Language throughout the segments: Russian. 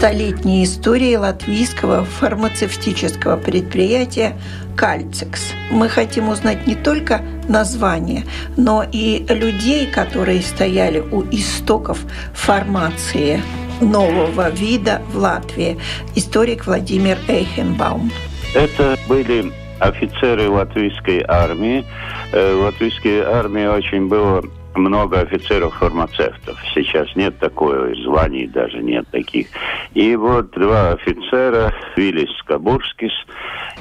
Столетней истории латвийского фармацевтического предприятия «Кальцикс». Мы хотим узнать не только название, но и людей, которые стояли у истоков фармации нового вида в Латвии. Историк Владимир Эйхенбаум. Это были офицеры латвийской армии. Э, в латвийской армии очень было много офицеров-фармацевтов. Сейчас нет такой званий, даже нет таких. И вот два офицера, Виллис Скобурскис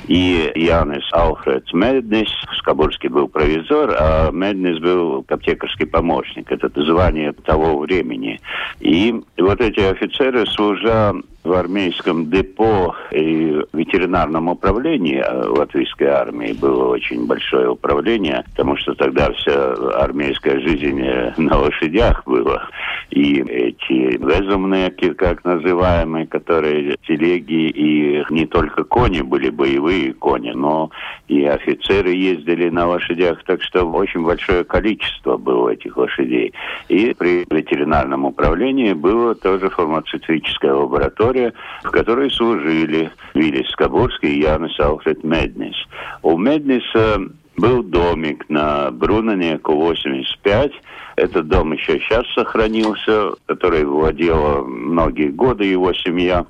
и Янис Алфредс Меднис. Скобурский был провизор, а Меднис был аптекарский помощник. Это звание того времени. И вот эти офицеры, служа в армейском депо и ветеринарном управлении латвийской армии было очень большое управление, потому что тогда вся армейская жизнь на лошадях была. И эти везумные, как называемые, которые телеги и не только кони были, боевые кони, но и офицеры ездили на лошадях, так что очень большое количество было этих лошадей. И при ветеринарном управлении было тоже фармацевтическая лаборатория, в которой служили Виллис Скобурский и Янис Алфред Меднис. У Медниса был домик на Брунанеку 85. Этот дом еще сейчас сохранился, который владела многие годы его семья.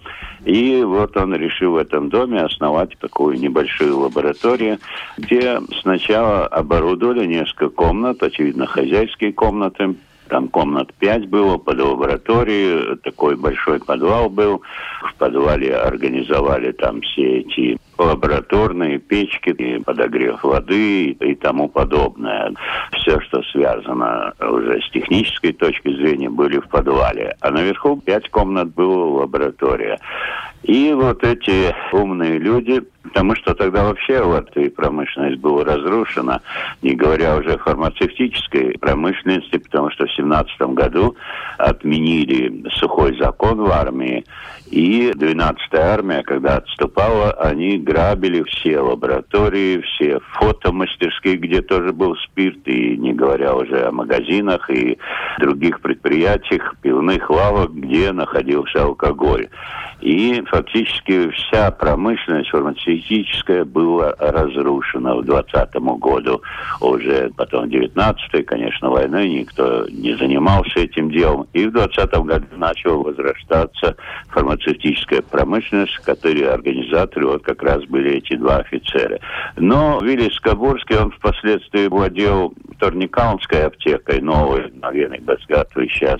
И вот он решил в этом доме основать такую небольшую лабораторию, где сначала оборудовали несколько комнат, очевидно, хозяйские комнаты, там комнат пять было под лабораторией, такой большой подвал был. В подвале организовали там все эти лабораторные печки, и подогрев воды и, тому подобное. Все, что связано уже с технической точки зрения, были в подвале. А наверху пять комнат было лаборатория. И вот эти умные люди, потому что тогда вообще в Латвии промышленность была разрушена, не говоря уже о фармацевтической промышленности, потому что в 17 году отменили сухой закон в армии, и 12-я армия, когда отступала, они грабили все лаборатории, все фотомастерские, где тоже был спирт, и не говоря уже о магазинах и других предприятиях, пивных лавок, где находился алкоголь. И фактически вся промышленность фармацевтическая была разрушена в 2020 году. Уже потом в 19 конечно, войной никто не занимался этим делом. И в 2020 году начала возрастаться фармацевтическая промышленность, которые организаторы вот как раз были эти два офицера. Но Вилли Скобурский, он впоследствии владел Торникаунской аптекой, новой, наверное, Бацгатовой сейчас.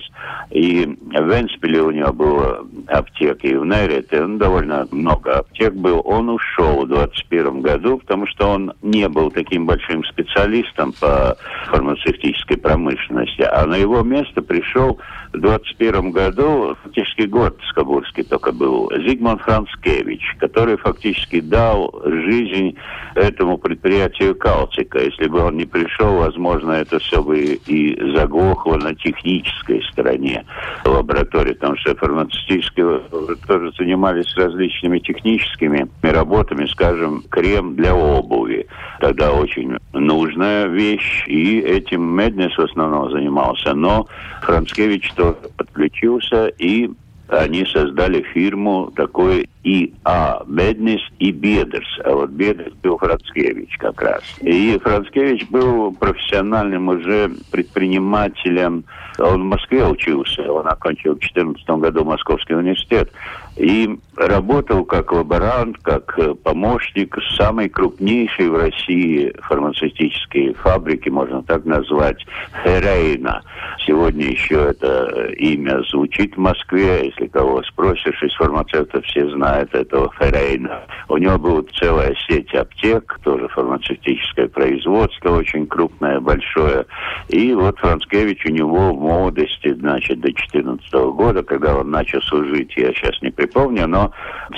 И в Венспиле у него была аптека, и в Нерите он довольно много аптек был. Он ушел в 21 году, потому что он не был таким большим специалистом по фармацевтической промышленности, а на его место пришел 21 году, фактически год Скобурский только был, Зигмунд Францкевич, который фактически дал жизнь этому предприятию Калтика. Если бы он не пришел, возможно, это все бы и заглохло на технической стороне лаборатории, потому что фармацевтические тоже занимались различными техническими работами, скажем, крем для обуви. Тогда очень нужная вещь, и этим Меднес в основном занимался. Но Францкевич тоже подключился, и они создали фирму такой ИА, Меднис и Бедерс. А вот Бедерс был Францкевич как раз. И Францкевич был профессиональным уже предпринимателем. Он в Москве учился, он окончил в 2014 году Московский университет. И работал как лаборант, как э, помощник самой крупнейшей в России фармацевтической фабрики, можно так назвать, Ферейна. Сегодня еще это имя звучит в Москве. Если кого спросишь из фармацевтов, все знают этого Ферейна. У него была целая сеть аптек, тоже фармацевтическое производство очень крупное, большое. И вот Францкевич у него в молодости, значит, до 14 года, когда он начал служить, я сейчас не припомню, но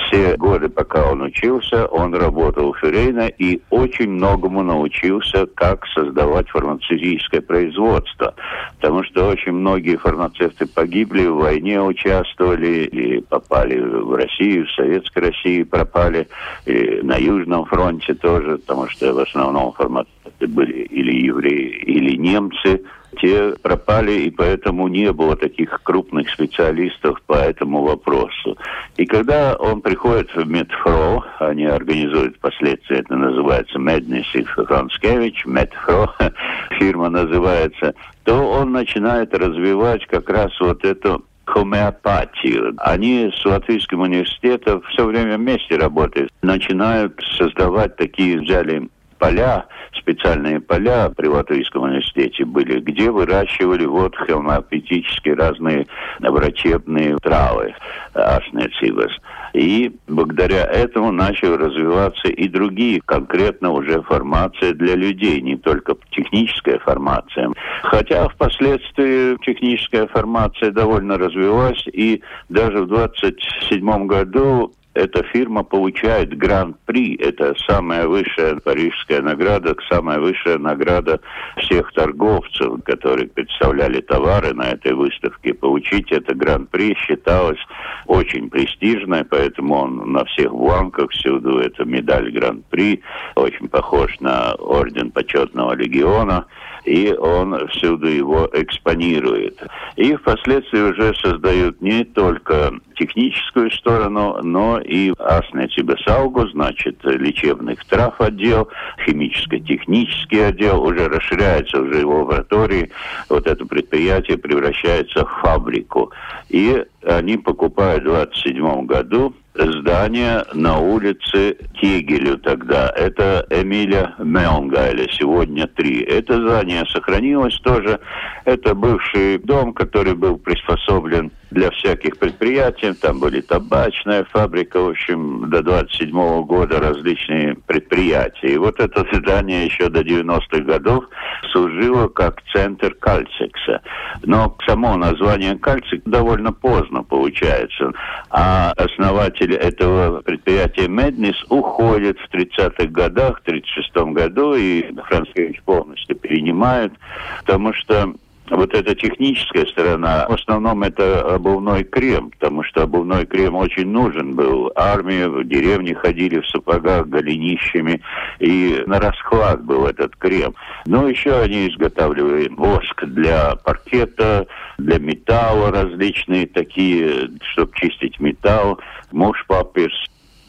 все годы, пока он учился, он работал в Ферейна и очень многому научился, как создавать фармацевтическое производство. Потому что очень многие фармацевты погибли, в войне участвовали, или попали в Россию, в Советской России пропали, и на Южном фронте тоже, потому что в основном фармацевты были или евреи, или немцы – те пропали, и поэтому не было таких крупных специалистов по этому вопросу. И когда он приходит в Медфро, они организуют впоследствии, это называется Меднис и Франскевич, Медфро фирма называется, то он начинает развивать как раз вот эту хомеопатию. Они с Латвийским университетом все время вместе работают. Начинают создавать такие, взяли поля, специальные поля при Латвийском университете были, где выращивали вот хомеопатические разные врачебные травы, ашнецивас. И благодаря этому начали развиваться и другие, конкретно уже формация для людей, не только техническая формация. Хотя впоследствии техническая формация довольно развилась, и даже в 27 году эта фирма получает гран-при. Это самая высшая парижская награда, самая высшая награда всех торговцев, которые представляли товары на этой выставке. Получить это гран-при считалось очень престижной, поэтому он на всех бланках всюду это медаль гран-при, очень похож на орден почетного легиона и он всюду его экспонирует. И впоследствии уже создают не только техническую сторону, но и Аснецибесаугу, значит, лечебных трав отдел, химическо-технический отдел, уже расширяется уже в лаборатории, вот это предприятие превращается в фабрику. И они покупают в 27 году здание на улице Тегелю тогда. Это Эмиля Мелнгайля, сегодня три. Это здание сохранилось тоже. Это бывший дом, который был приспособлен для всяких предприятий. Там были табачная фабрика, в общем, до 27 -го года различные предприятия. И вот это здание еще до 90-х годов служило как центр кальцикса. Но само название кальцик довольно поздно получается. А основатель этого предприятия Меднис уходит в 30-х годах, в 36-м году, и Францкевич полностью перенимает, потому что вот эта техническая сторона, в основном это обувной крем, потому что обувной крем очень нужен был. Армия в деревне ходили в сапогах голенищами, и на расхват был этот крем. Но еще они изготавливали воск для паркета, для металла различные такие, чтобы чистить металл, mūsu papīrs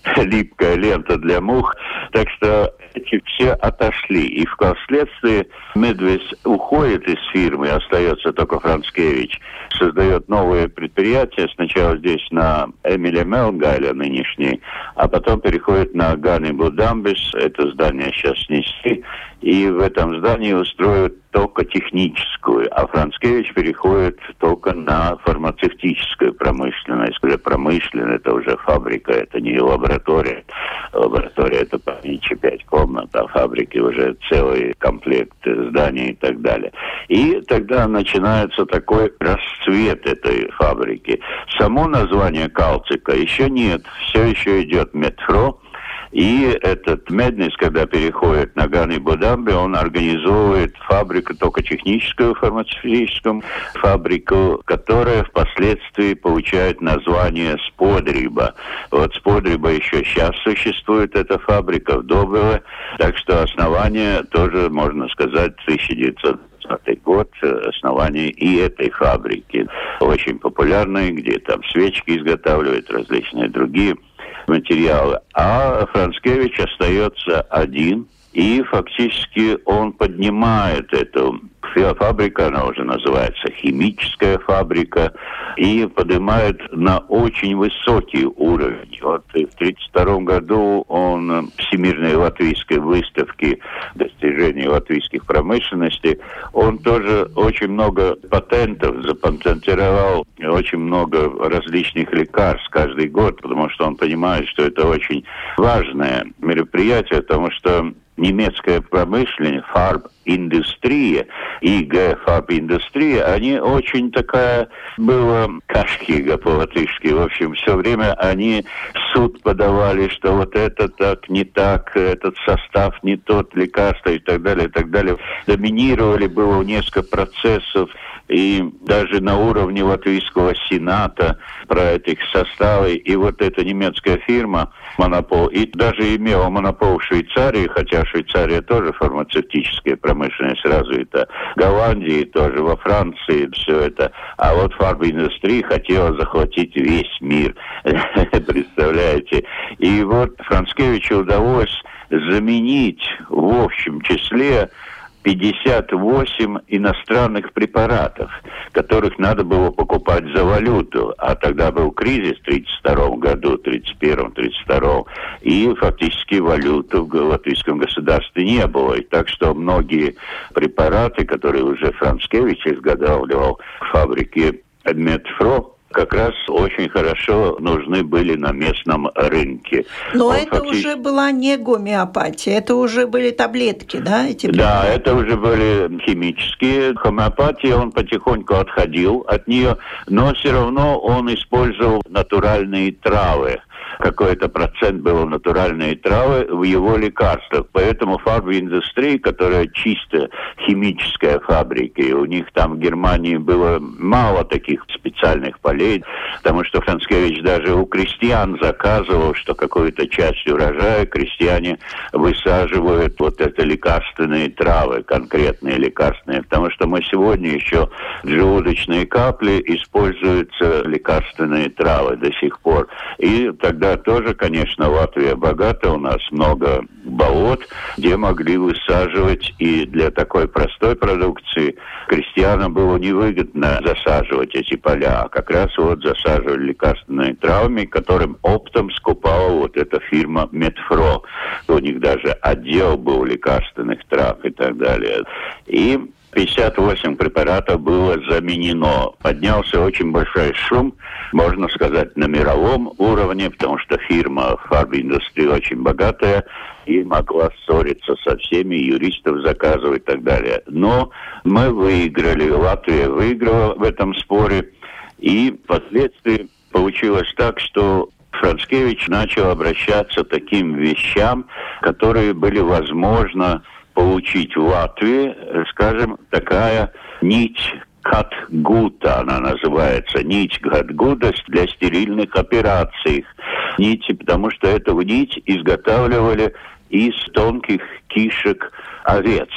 липкая лента для мух. Так что эти все отошли. И впоследствии Медвес уходит из фирмы, остается только Францкевич, создает новые предприятия, сначала здесь на Эмиле Мелгайле нынешний, а потом переходит на Гани Будамбис, это здание сейчас снесли, и в этом здании устроят только техническую, а Францкевич переходит только на фармацевтическую промышленность. Промышленная, это уже фабрика, это не лаборатория. Лаборатория это поменьше пять комнат, а фабрики уже целый комплект зданий и так далее. И тогда начинается такой расцвет этой фабрики. Само название Калцика еще нет, все еще идет метро, и этот Меднис, когда переходит на Ганы Будамби, он организовывает фабрику, только техническую фармацевтическую фабрику, которая впоследствии получает название Сподриба. Вот Сподриба еще сейчас существует, эта фабрика в Доброве, так что основание тоже, можно сказать, 1900 год основание и этой фабрики. Очень популярной, где там свечки изготавливают, различные другие материалы. А Францкевич остается один, и фактически он поднимает эту фабрика, она уже называется химическая фабрика, и поднимает на очень высокий уровень. Вот в 1932 году он Всемирной латвийской выставки достижений латвийских промышленностей, он тоже очень много патентов запатентировал, очень много различных лекарств каждый год, потому что он понимает, что это очень важное мероприятие, потому что немецкая промышленность, фарб-индустрия и фарб-индустрия, они очень такая была кашкига по-латышски. В общем, все время они суд подавали, что вот это так, не так, этот состав не тот, лекарство и так далее, и так далее. Доминировали было несколько процессов и даже на уровне Латвийского Сената про этих составы. И вот эта немецкая фирма Монопол, и даже имела монопол в Швейцарии, хотя Швейцария тоже фармацевтическая промышленность развита, Голландии тоже, во Франции все это. А вот фарминдустрия хотела захватить весь мир, представляете. И вот Францкевичу удалось заменить в общем числе 58 иностранных препаратов, которых надо было покупать за валюту. А тогда был кризис в 1932 году, 1931-1932, и фактически валюты в латвийском государстве не было. И так что многие препараты, которые уже Францкевич изготавливал в фабрике Медфро, как раз очень хорошо нужны были на местном рынке. Но Он это фактически... уже была не гомеопатия, это уже были таблетки, да? Эти да, это уже были химические. Гомеопатия, он потихоньку отходил от нее, но все равно он использовал натуральные травы какой-то процент было натуральные травы в его лекарствах. Поэтому фарбиндустрия, которая чисто химическая фабрика, и у них там в Германии было мало таких специальных полей, потому что Францкевич даже у крестьян заказывал, что какую-то часть урожая крестьяне высаживают вот это лекарственные травы, конкретные лекарственные, потому что мы сегодня еще желудочные капли используются лекарственные травы до сих пор. И тогда да, тоже, конечно, Латвия богата, у нас много болот, где могли высаживать, и для такой простой продукции крестьянам было невыгодно засаживать эти поля, а как раз вот засаживали лекарственными травами, которым оптом скупала вот эта фирма Медфро. У них даже отдел был лекарственных трав и так далее. И 58 препаратов было заменено. Поднялся очень большой шум, можно сказать, на мировом уровне, потому что фирма фарбиндустрии очень богатая и могла ссориться со всеми, юристов заказывать и так далее. Но мы выиграли, Латвия выиграла в этом споре, и впоследствии получилось так, что Францкевич начал обращаться к таким вещам, которые были возможно получить в Латвии, скажем, такая нить Катгута она называется, нить Катгуда для стерильных операций. Нити, потому что эту нить изготавливали из тонких кишек овец,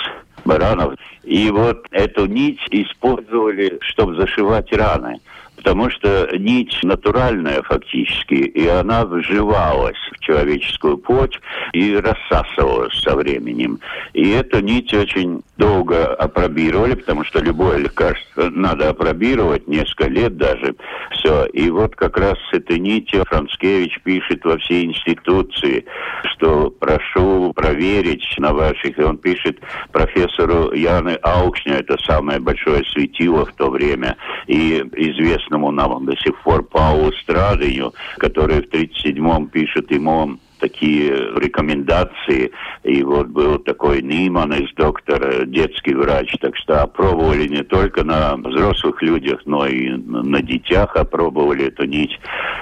баранов. И вот эту нить использовали, чтобы зашивать раны потому что нить натуральная фактически, и она вживалась в человеческую плоть и рассасывалась со временем. И эту нить очень долго опробировали, потому что любое лекарство надо опробировать, несколько лет даже, все. И вот как раз с этой нитью Францкевич пишет во все институции, что прошу проверить на ваших, и он пишет профессору Яны Аукшню, это самое большое светило в то время, и известно известному нам до сих пор Паулу Страдыню, который в 1937-м пишет ему такие рекомендации. И вот был такой Ниман из доктора, детский врач. Так что опробовали не только на взрослых людях, но и на детях опробовали эту нить.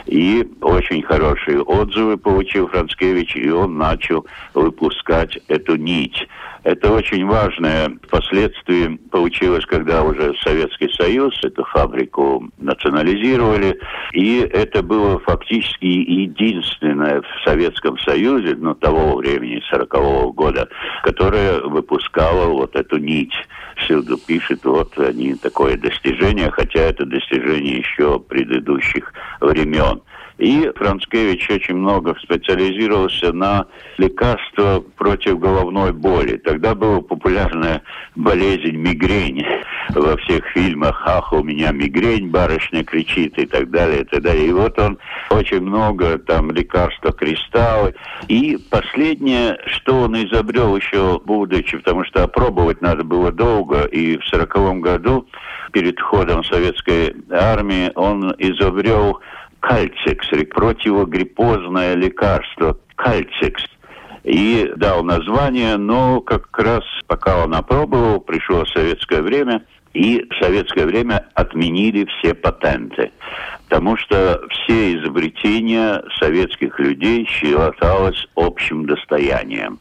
И очень хорошие отзывы получил Францкевич, и он начал выпускать эту нить. Это очень важное впоследствии получилось, когда уже Советский Союз эту фабрику национализировали, и это было фактически единственное в Советском Союзе, ну, того времени, 40-го года, которая выпускала вот эту нить. Всюду пишет, вот они такое достижение, хотя это достижение еще предыдущих времен. И Францкевич очень много специализировался на лекарства против головной боли. Тогда была популярная болезнь мигрень во всех фильмах «Ах, у меня мигрень», барышня кричит и так далее, и так далее. И вот он очень много там лекарства кристаллы. И последнее, что он изобрел еще будучи, потому что опробовать надо было долго, и в сороковом году перед входом советской армии он изобрел кальцикс, противогриппозное лекарство кальцикс. И дал название, но как раз пока он опробовал, пришло советское время, и в советское время отменили все патенты потому что все изобретения советских людей считалось общим достоянием.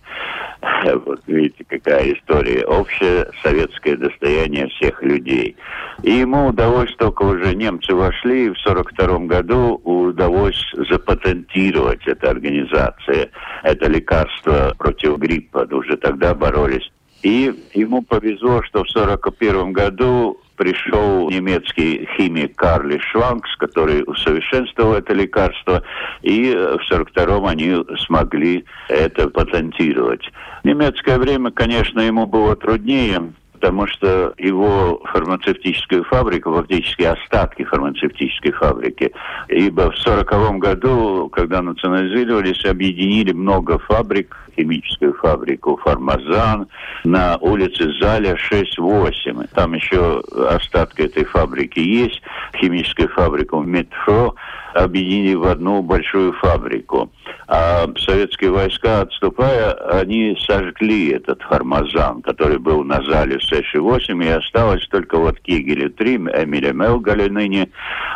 Вот видите, какая история. Общее советское достояние всех людей. И ему удалось, только уже немцы вошли, в 1942 году удалось запатентировать эта организация, это лекарство против гриппа. Уже тогда боролись и ему повезло, что в 1941 году пришел немецкий химик Карли Шванкс, который усовершенствовал это лекарство, и в 1942 они смогли это патентировать. немецкое время, конечно, ему было труднее, потому что его фармацевтическую фабрику, фактически остатки фармацевтической фабрики, ибо в 1940 году, когда национализировались, объединили много фабрик, химическую фабрику «Фармазан» на улице Заля 6-8. Там еще остатки этой фабрики есть, химическую фабрику «Метро», объединили в одну большую фабрику. А советские войска, отступая, они сожгли этот фармазан, который был на зале С-8, и осталось только вот Кигеле 3, Эмиля Мелгале ныне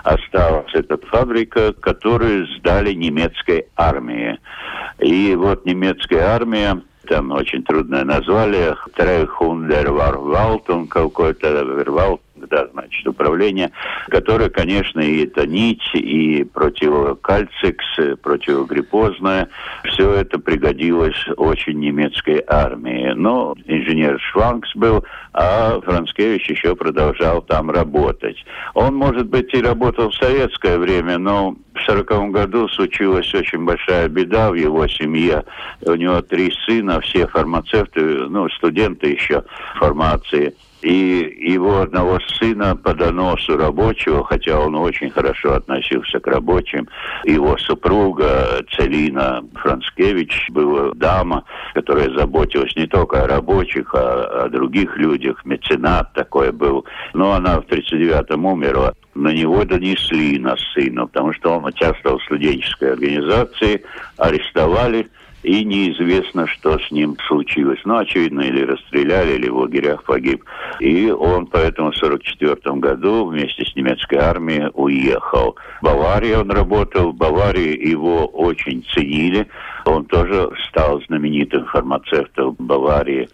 осталась эта фабрика, которую сдали немецкой армии. И вот немецкая армия там очень трудное название, Трехундерварвалт, он какой-то, Вервалт, да, значит, управление, которое, конечно, и это нить, и противокальцикс, противогриппозное, все это пригодилось очень немецкой армии. Но инженер Шванкс был, а Францкевич еще продолжал там работать. Он, может быть, и работал в советское время, но в сороковом году случилась очень большая беда в его семье. У него три сына, все фармацевты, ну, студенты еще формации – и его одного сына по доносу рабочего, хотя он очень хорошо относился к рабочим, его супруга Целина Францкевич была дама, которая заботилась не только о рабочих, а о других людях, меценат такой был. Но она в 1939-м умерла. На него донесли на сына, потому что он участвовал в студенческой организации, арестовали, и неизвестно, что с ним случилось. Ну, очевидно, или расстреляли, или в лагерях погиб. И он поэтому в 1944 году вместе с немецкой армией уехал. В Баварии он работал, в Баварии его очень ценили. Он тоже стал знаменитым фармацевтом Баварии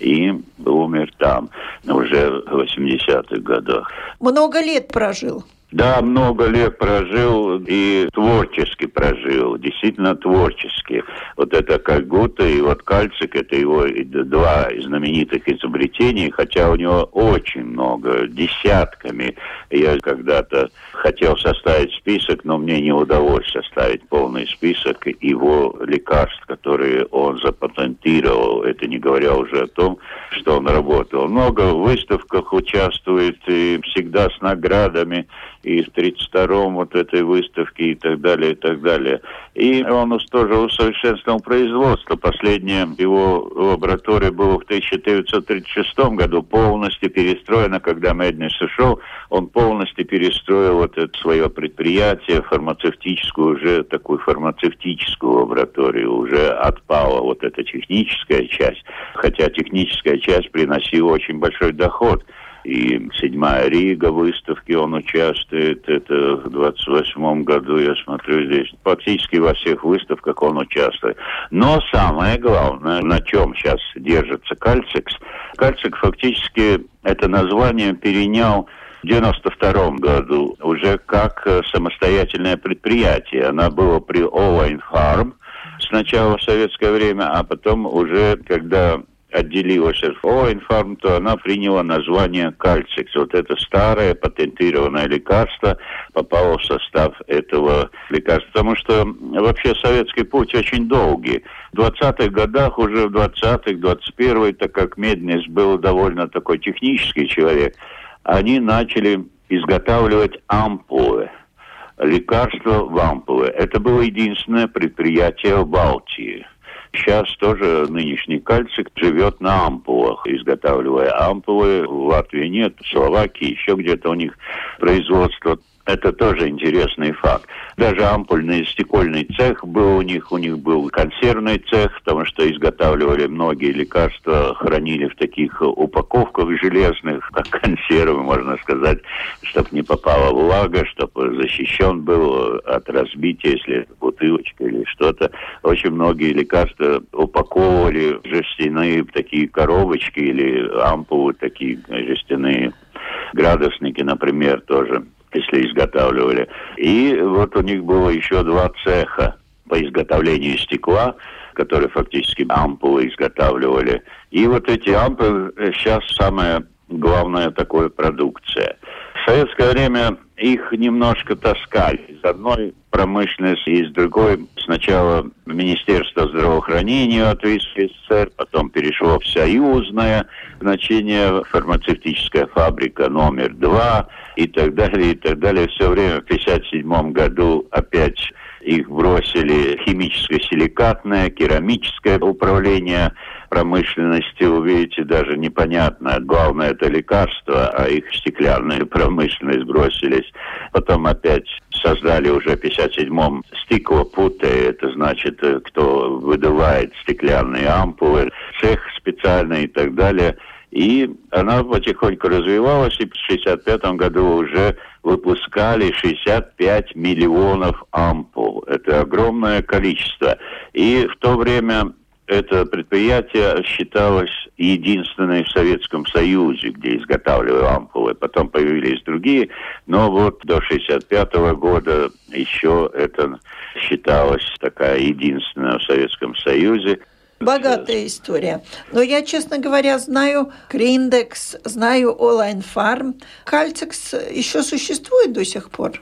и умер там уже в 80-х годах. Много лет прожил. Да, много лет прожил и творчески прожил, действительно творчески. Вот это Кальгута и вот Кальцик, это его два знаменитых изобретений, хотя у него очень много, десятками. Я когда-то хотел составить список, но мне не удалось составить полный список его лекарств, которые он запатентировал. Это не говоря уже о том, что он работал. Много в выставках участвует и всегда с наградами и в 32-м вот этой выставке и так далее, и так далее. И он тоже усовершенствовал производство. Последняя его лаборатория была в 1936 году полностью перестроена, когда Меднис ушел, он полностью перестроил вот это свое предприятие, фармацевтическую, уже такую фармацевтическую лабораторию, уже отпала вот эта техническая часть, хотя техническая часть приносила очень большой доход и седьмая Рига выставки он участвует. Это в 28 году, я смотрю здесь. Практически во всех выставках он участвует. Но самое главное, на чем сейчас держится Кальцикс, Кальцик фактически это название перенял в 92 году уже как самостоятельное предприятие. Она была при Олайн Фарм, сначала в советское время, а потом уже, когда отделилась от Оинфарм, то она приняла название кальцикс. Вот это старое патентированное лекарство попало в состав этого лекарства. Потому что вообще советский путь очень долгий. В 20-х годах, уже в 20-х, 21-й, так как Меднис был довольно такой технический человек, они начали изготавливать ампулы лекарства в ампулы. Это было единственное предприятие в Балтии. Сейчас тоже нынешний кальцик живет на ампулах, изготавливая ампулы. В Латвии нет, в Словакии, еще где-то у них производство это тоже интересный факт. Даже ампульный стекольный цех был у них, у них был консервный цех, потому что изготавливали многие лекарства, хранили в таких упаковках железных, как консервы, можно сказать, чтобы не попала влага, чтобы защищен был от разбития, если бутылочка или что-то. Очень многие лекарства упаковывали в жестяные такие коробочки или ампулы такие жестяные градусники, например, тоже если изготавливали. И вот у них было еще два цеха по изготовлению стекла, которые фактически ампулы изготавливали. И вот эти ампулы сейчас самая главная такая продукция. Советское время их немножко таскали из одной промышленности, из другой. Сначала Министерство здравоохранения Латвийской ССР, потом перешло в союзное значение, фармацевтическая фабрика номер два и так далее, и так далее. Все время в 1957 году опять их бросили химическое силикатное, керамическое управление промышленности, увидите, даже непонятно. Главное это лекарство, а их стеклянную промышленность бросились. Потом опять создали уже в 57-м стеклопуты, это значит, э, кто выдувает стеклянные ампулы, цех специальный и так далее. И она потихоньку развивалась, и в 65 году уже выпускали 65 миллионов ампул. Это огромное количество. И в то время это предприятие считалось единственной в Советском Союзе, где изготавливали ампулы. Потом появились другие, но вот до 1965 года еще это считалось такая единственная в Советском Союзе. Богатая история. Но я, честно говоря, знаю Гриндекс, знаю Олайн Фарм. Кальцикс еще существует до сих пор?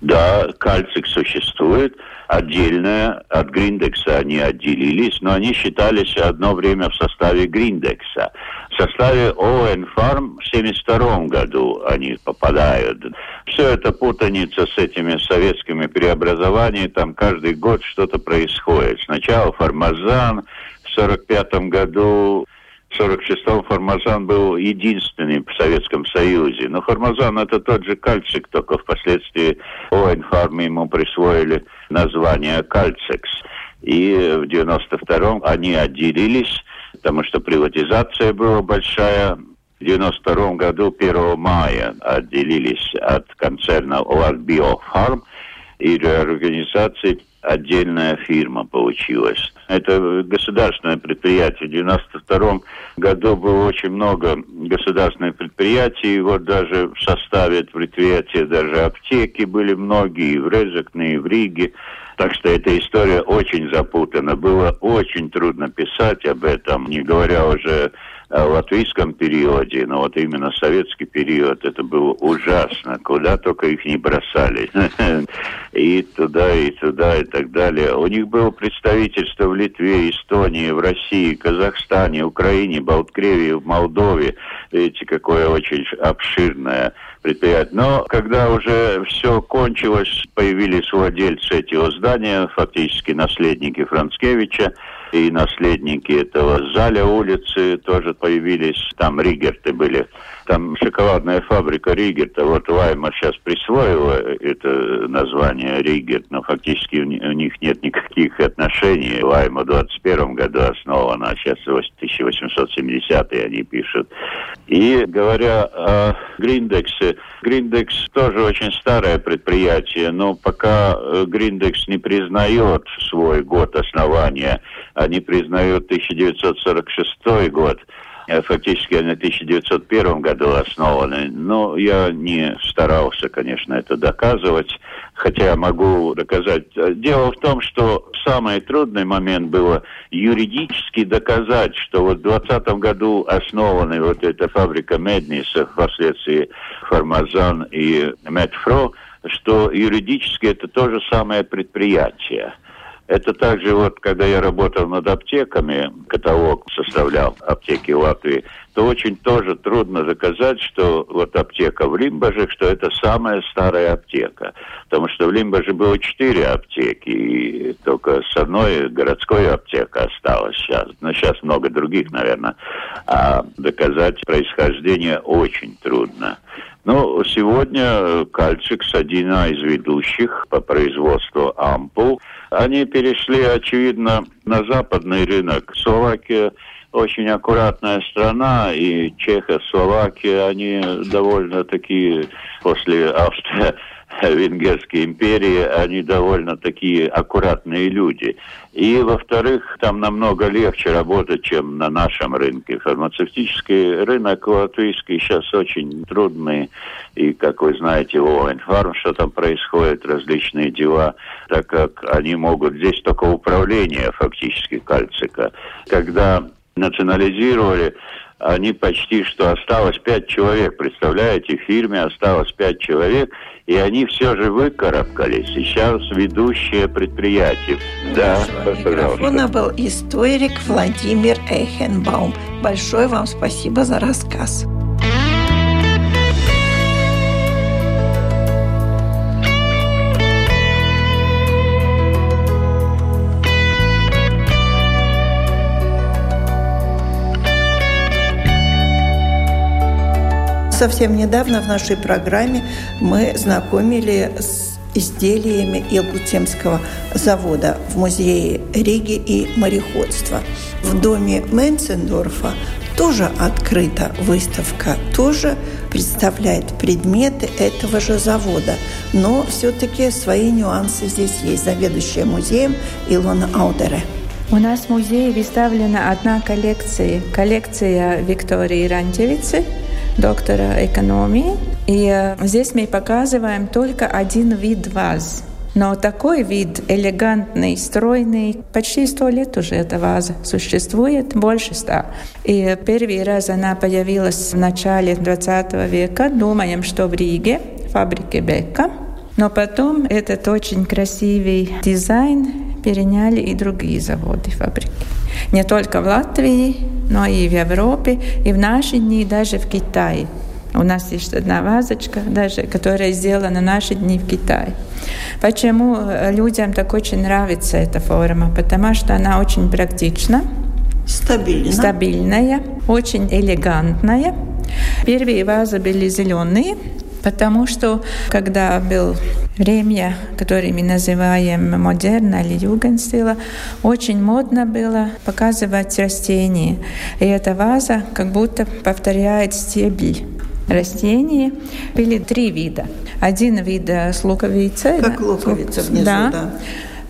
Да, кальцик существует. Отдельно от Гриндекса они отделились, но они считались одно время в составе Гриндекса. В составе ОН Фарм в 1972 году они попадают. Все это путаница с этими советскими преобразованиями. Там каждый год что-то происходит. Сначала Формазан, в 1945 году 46-м Формазан был единственным в Советском Союзе. Но Формазан это тот же кальцик, только впоследствии ОНФАРМ ему присвоили название кальцикс. И в 92-м они отделились, потому что приватизация была большая. В 92 году, 1 мая, отделились от концерна Латбиофарм и реорганизации отдельная фирма получилась. Это государственное предприятие. В 92 году было очень много государственных предприятий. Вот даже в составе предприятия даже аптеки были многие, и в Резекне, и в Риге. Так что эта история очень запутана. Было очень трудно писать об этом, не говоря уже в латвийском периоде, но вот именно советский период, это было ужасно. Куда только их не бросали. И туда, и туда, и так далее. У них было представительство в Литве, Эстонии, в России, Казахстане, Украине, Балткреве, в Молдове. Видите, какое очень обширное предприятие. Но когда уже все кончилось, появились владельцы этого здания, фактически наследники Францкевича, и наследники этого Заля улицы тоже появились, там Ригерты были. Там шоколадная фабрика Ригерта, вот Вайма сейчас присвоила это название Ригерт, но фактически у них нет никаких отношений. Вайма в 21 году основана, а сейчас 1870 они пишут. И говоря о Гриндексе, Гриндекс тоже очень старое предприятие, но пока Гриндекс не признает свой год основания, они признают 1946 год, Э, фактически они в 1901 году основаны. Но я не старался, конечно, это доказывать, хотя могу доказать. Дело в том, что самый трудный момент было юридически доказать, что вот в 2020 году основана вот эта фабрика Медниса, впоследствии Формазан и Медфро, что юридически это то же самое предприятие. Это также вот, когда я работал над аптеками, каталог составлял аптеки Латвии, то очень тоже трудно доказать, что вот аптека в Лимбаже, что это самая старая аптека. Потому что в Лимбаже было четыре аптеки, и только с одной городской аптекой осталось сейчас. Но сейчас много других, наверное. А доказать происхождение очень трудно. Ну, сегодня Кальцикс один из ведущих по производству ампул. Они перешли, очевидно, на западный рынок. Словакия очень аккуратная страна, и Чехословакия, они довольно такие после Австрии Венгерской империи, они довольно такие аккуратные люди. И, во-вторых, там намного легче работать, чем на нашем рынке. Фармацевтический рынок латвийский сейчас очень трудный. И, как вы знаете, в Инфарм, что там происходит, различные дела, так как они могут... Здесь только управление фактически кальцика. Когда национализировали, они почти что осталось пять человек. Представляете, в фирме осталось пять человек, и они все же выкарабкались. Сейчас ведущее предприятие. Да, пожалуйста. был историк Владимир Эйхенбаум. Большое вам спасибо за рассказ. Совсем недавно в нашей программе мы знакомили с изделиями Елгутемского завода в музее Риги и мореходства. В доме Менцендорфа тоже открыта выставка, тоже представляет предметы этого же завода. Но все-таки свои нюансы здесь есть. Заведующая музеем Илона Аудере. У нас в музее выставлена одна коллекция. Коллекция Виктории Рантевицы – доктора экономии. И э, здесь мы показываем только один вид ваз. Но такой вид элегантный, стройный, почти сто лет уже эта ваза существует, больше ста. И первый раз она появилась в начале 20 века. Думаем, что в Риге, фабрике Бека. Но потом этот очень красивый дизайн переняли и другие заводы, фабрики. Не только в Латвии, но и в Европе, и в наши дни даже в Китае. У нас есть одна вазочка, даже, которая сделана на наши дни в Китае. Почему людям так очень нравится эта форма? Потому что она очень практична, Стабильно. стабильная, очень элегантная. Первые вазы были зеленые, Потому что, когда был время, которое мы называем модерна или югенстила, очень модно было показывать растения. И эта ваза как будто повторяет стебель растений. Были три вида. Один вид с луковицей. Как луковица внизу, да. да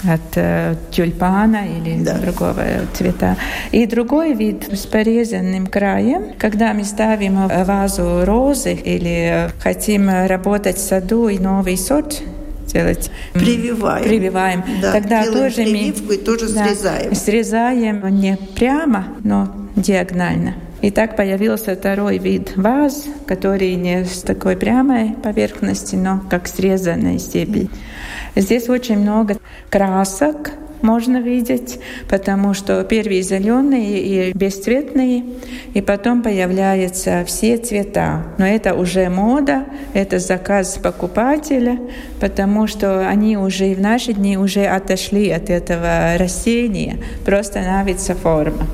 от э, тюльпана или да. другого цвета. И другой вид с порезанным краем, когда мы ставим вазу розы или хотим работать в саду и новый сорт делать. Прививаем. Прививаем. Да, Тогда тоже мы и тоже да, срезаем. Срезаем не прямо, но диагонально. И так появился второй вид ваз, который не с такой прямой поверхности, но как срезанной стебель. Здесь очень много красок можно видеть, потому что первые зеленые и бесцветные, и потом появляются все цвета. Но это уже мода, это заказ покупателя, потому что они уже в наши дни уже отошли от этого растения, просто нравится форма.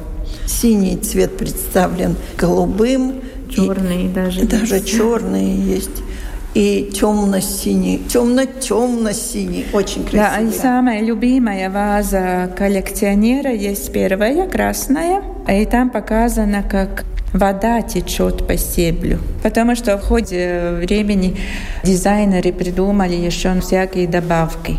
Синий цвет представлен голубым. Черный даже. Даже черные есть и темно-синий, темно-темно-синий, очень красиво. Да, и самая любимая ваза коллекционера есть первая, красная, и там показано, как вода течет по стеблю. Потому что в ходе времени дизайнеры придумали еще всякие добавки.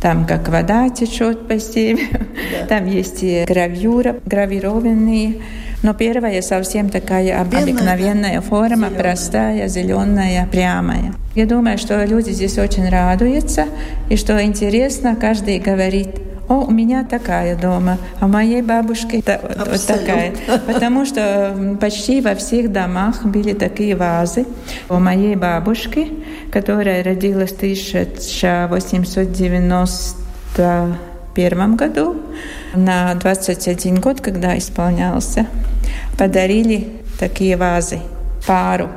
Там как вода течет по стеблю, да. там есть и гравюра, гравированные Но первая совсем такая обыкновенная форма, зеленая. простая, зеленая, прямая. Я думаю, что люди здесь очень радуются, и что интересно, каждый говорит, о, у меня такая дома, а у моей бабушки та, вот такая. Потому что почти во всех домах были такие вазы. У моей бабушки, которая родилась в 1891 году, на 21 год, когда исполнялся, подарили такие вазы, пару.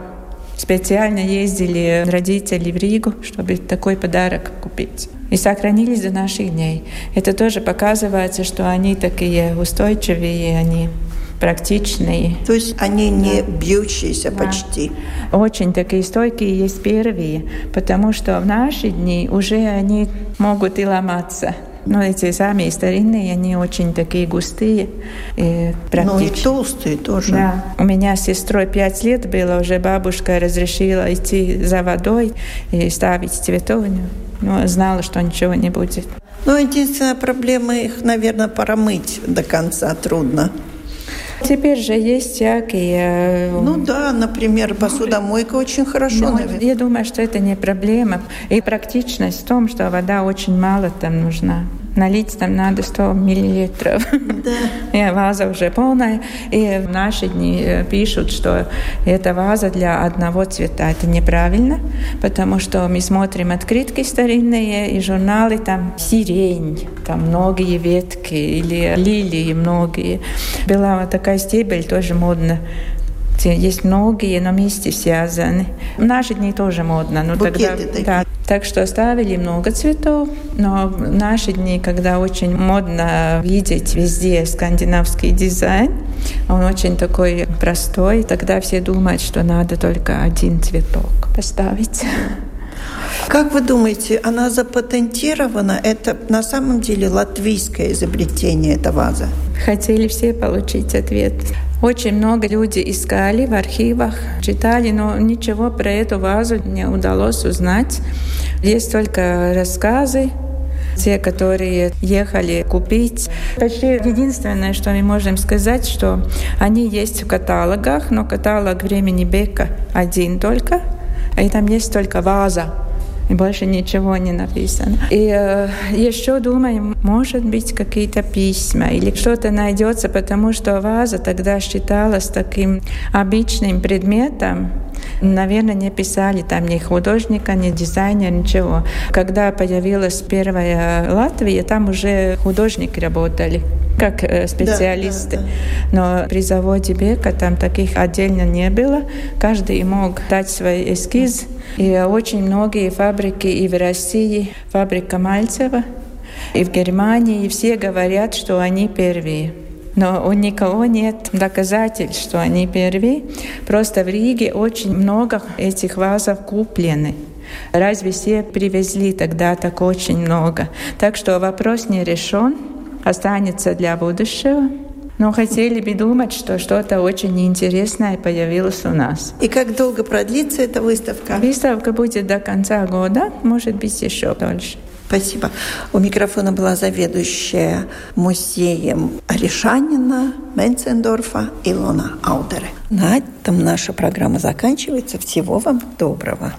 Специально ездили родители в Ригу, чтобы такой подарок купить и сохранились до наших дней. Это тоже показывается, что они такие устойчивые, они практичные. То есть они не бьющиеся да. почти. Очень такие стойкие есть первые, потому что в наши дни уже они могут и ломаться. Но эти сами старинные, они очень такие густые и практичные. Ну и толстые тоже. Да. У меня с сестрой пять лет было, уже бабушка разрешила идти за водой и ставить цветовню но знала, что ничего не будет. Ну, единственная проблема их, наверное, промыть до конца трудно. Теперь же есть всякие... Ну да, например, посудомойка очень хорошо, ну, наверное. Я думаю, что это не проблема. И практичность в том, что вода очень мало там нужна. Налить там надо 100 миллилитров. Да. И ваза уже полная. И в наши дни э, пишут, что это ваза для одного цвета. Это неправильно, потому что мы смотрим открытки старинные и журналы, там сирень, там многие ветки или лилии многие. Была вот такая стебель, тоже модно есть многие, но вместе связаны. В наши дни тоже модно. Но Букеты тогда, такие. Да, так что оставили много цветов, но в наши дни, когда очень модно видеть везде скандинавский дизайн, он очень такой простой, тогда все думают, что надо только один цветок поставить. Как вы думаете, она запатентирована? Это на самом деле латвийское изобретение, эта ваза? Хотели все получить ответ. Очень много людей искали в архивах, читали, но ничего про эту вазу не удалось узнать. Есть только рассказы, те, которые ехали купить. Почти единственное, что мы можем сказать, что они есть в каталогах, но каталог времени Бека один только, и там есть только ваза и больше ничего не написано. И э, еще думаю, может быть, какие-то письма или что-то найдется, потому что ваза тогда считалась таким обычным предметом, Наверное, не писали там ни художника, ни дизайнера, ничего. Когда появилась первая Латвия, там уже художники работали как э, специалисты. Да, да, да. Но при заводе Бека там таких отдельно не было. Каждый мог дать свой эскиз. И очень многие фабрики и в России, фабрика Мальцева, и в Германии, и все говорят, что они первые. Но у никого нет доказательств, что они первые. Просто в Риге очень много этих вазов куплены. Разве все привезли тогда так очень много? Так что вопрос не решен, останется для будущего. Но хотели бы думать, что что-то очень интересное появилось у нас. И как долго продлится эта выставка? Выставка будет до конца года, может быть, еще дольше. Спасибо. У микрофона была заведующая музеем Решанина, Менцендорфа Илона Аудере. На этом наша программа заканчивается. Всего вам доброго.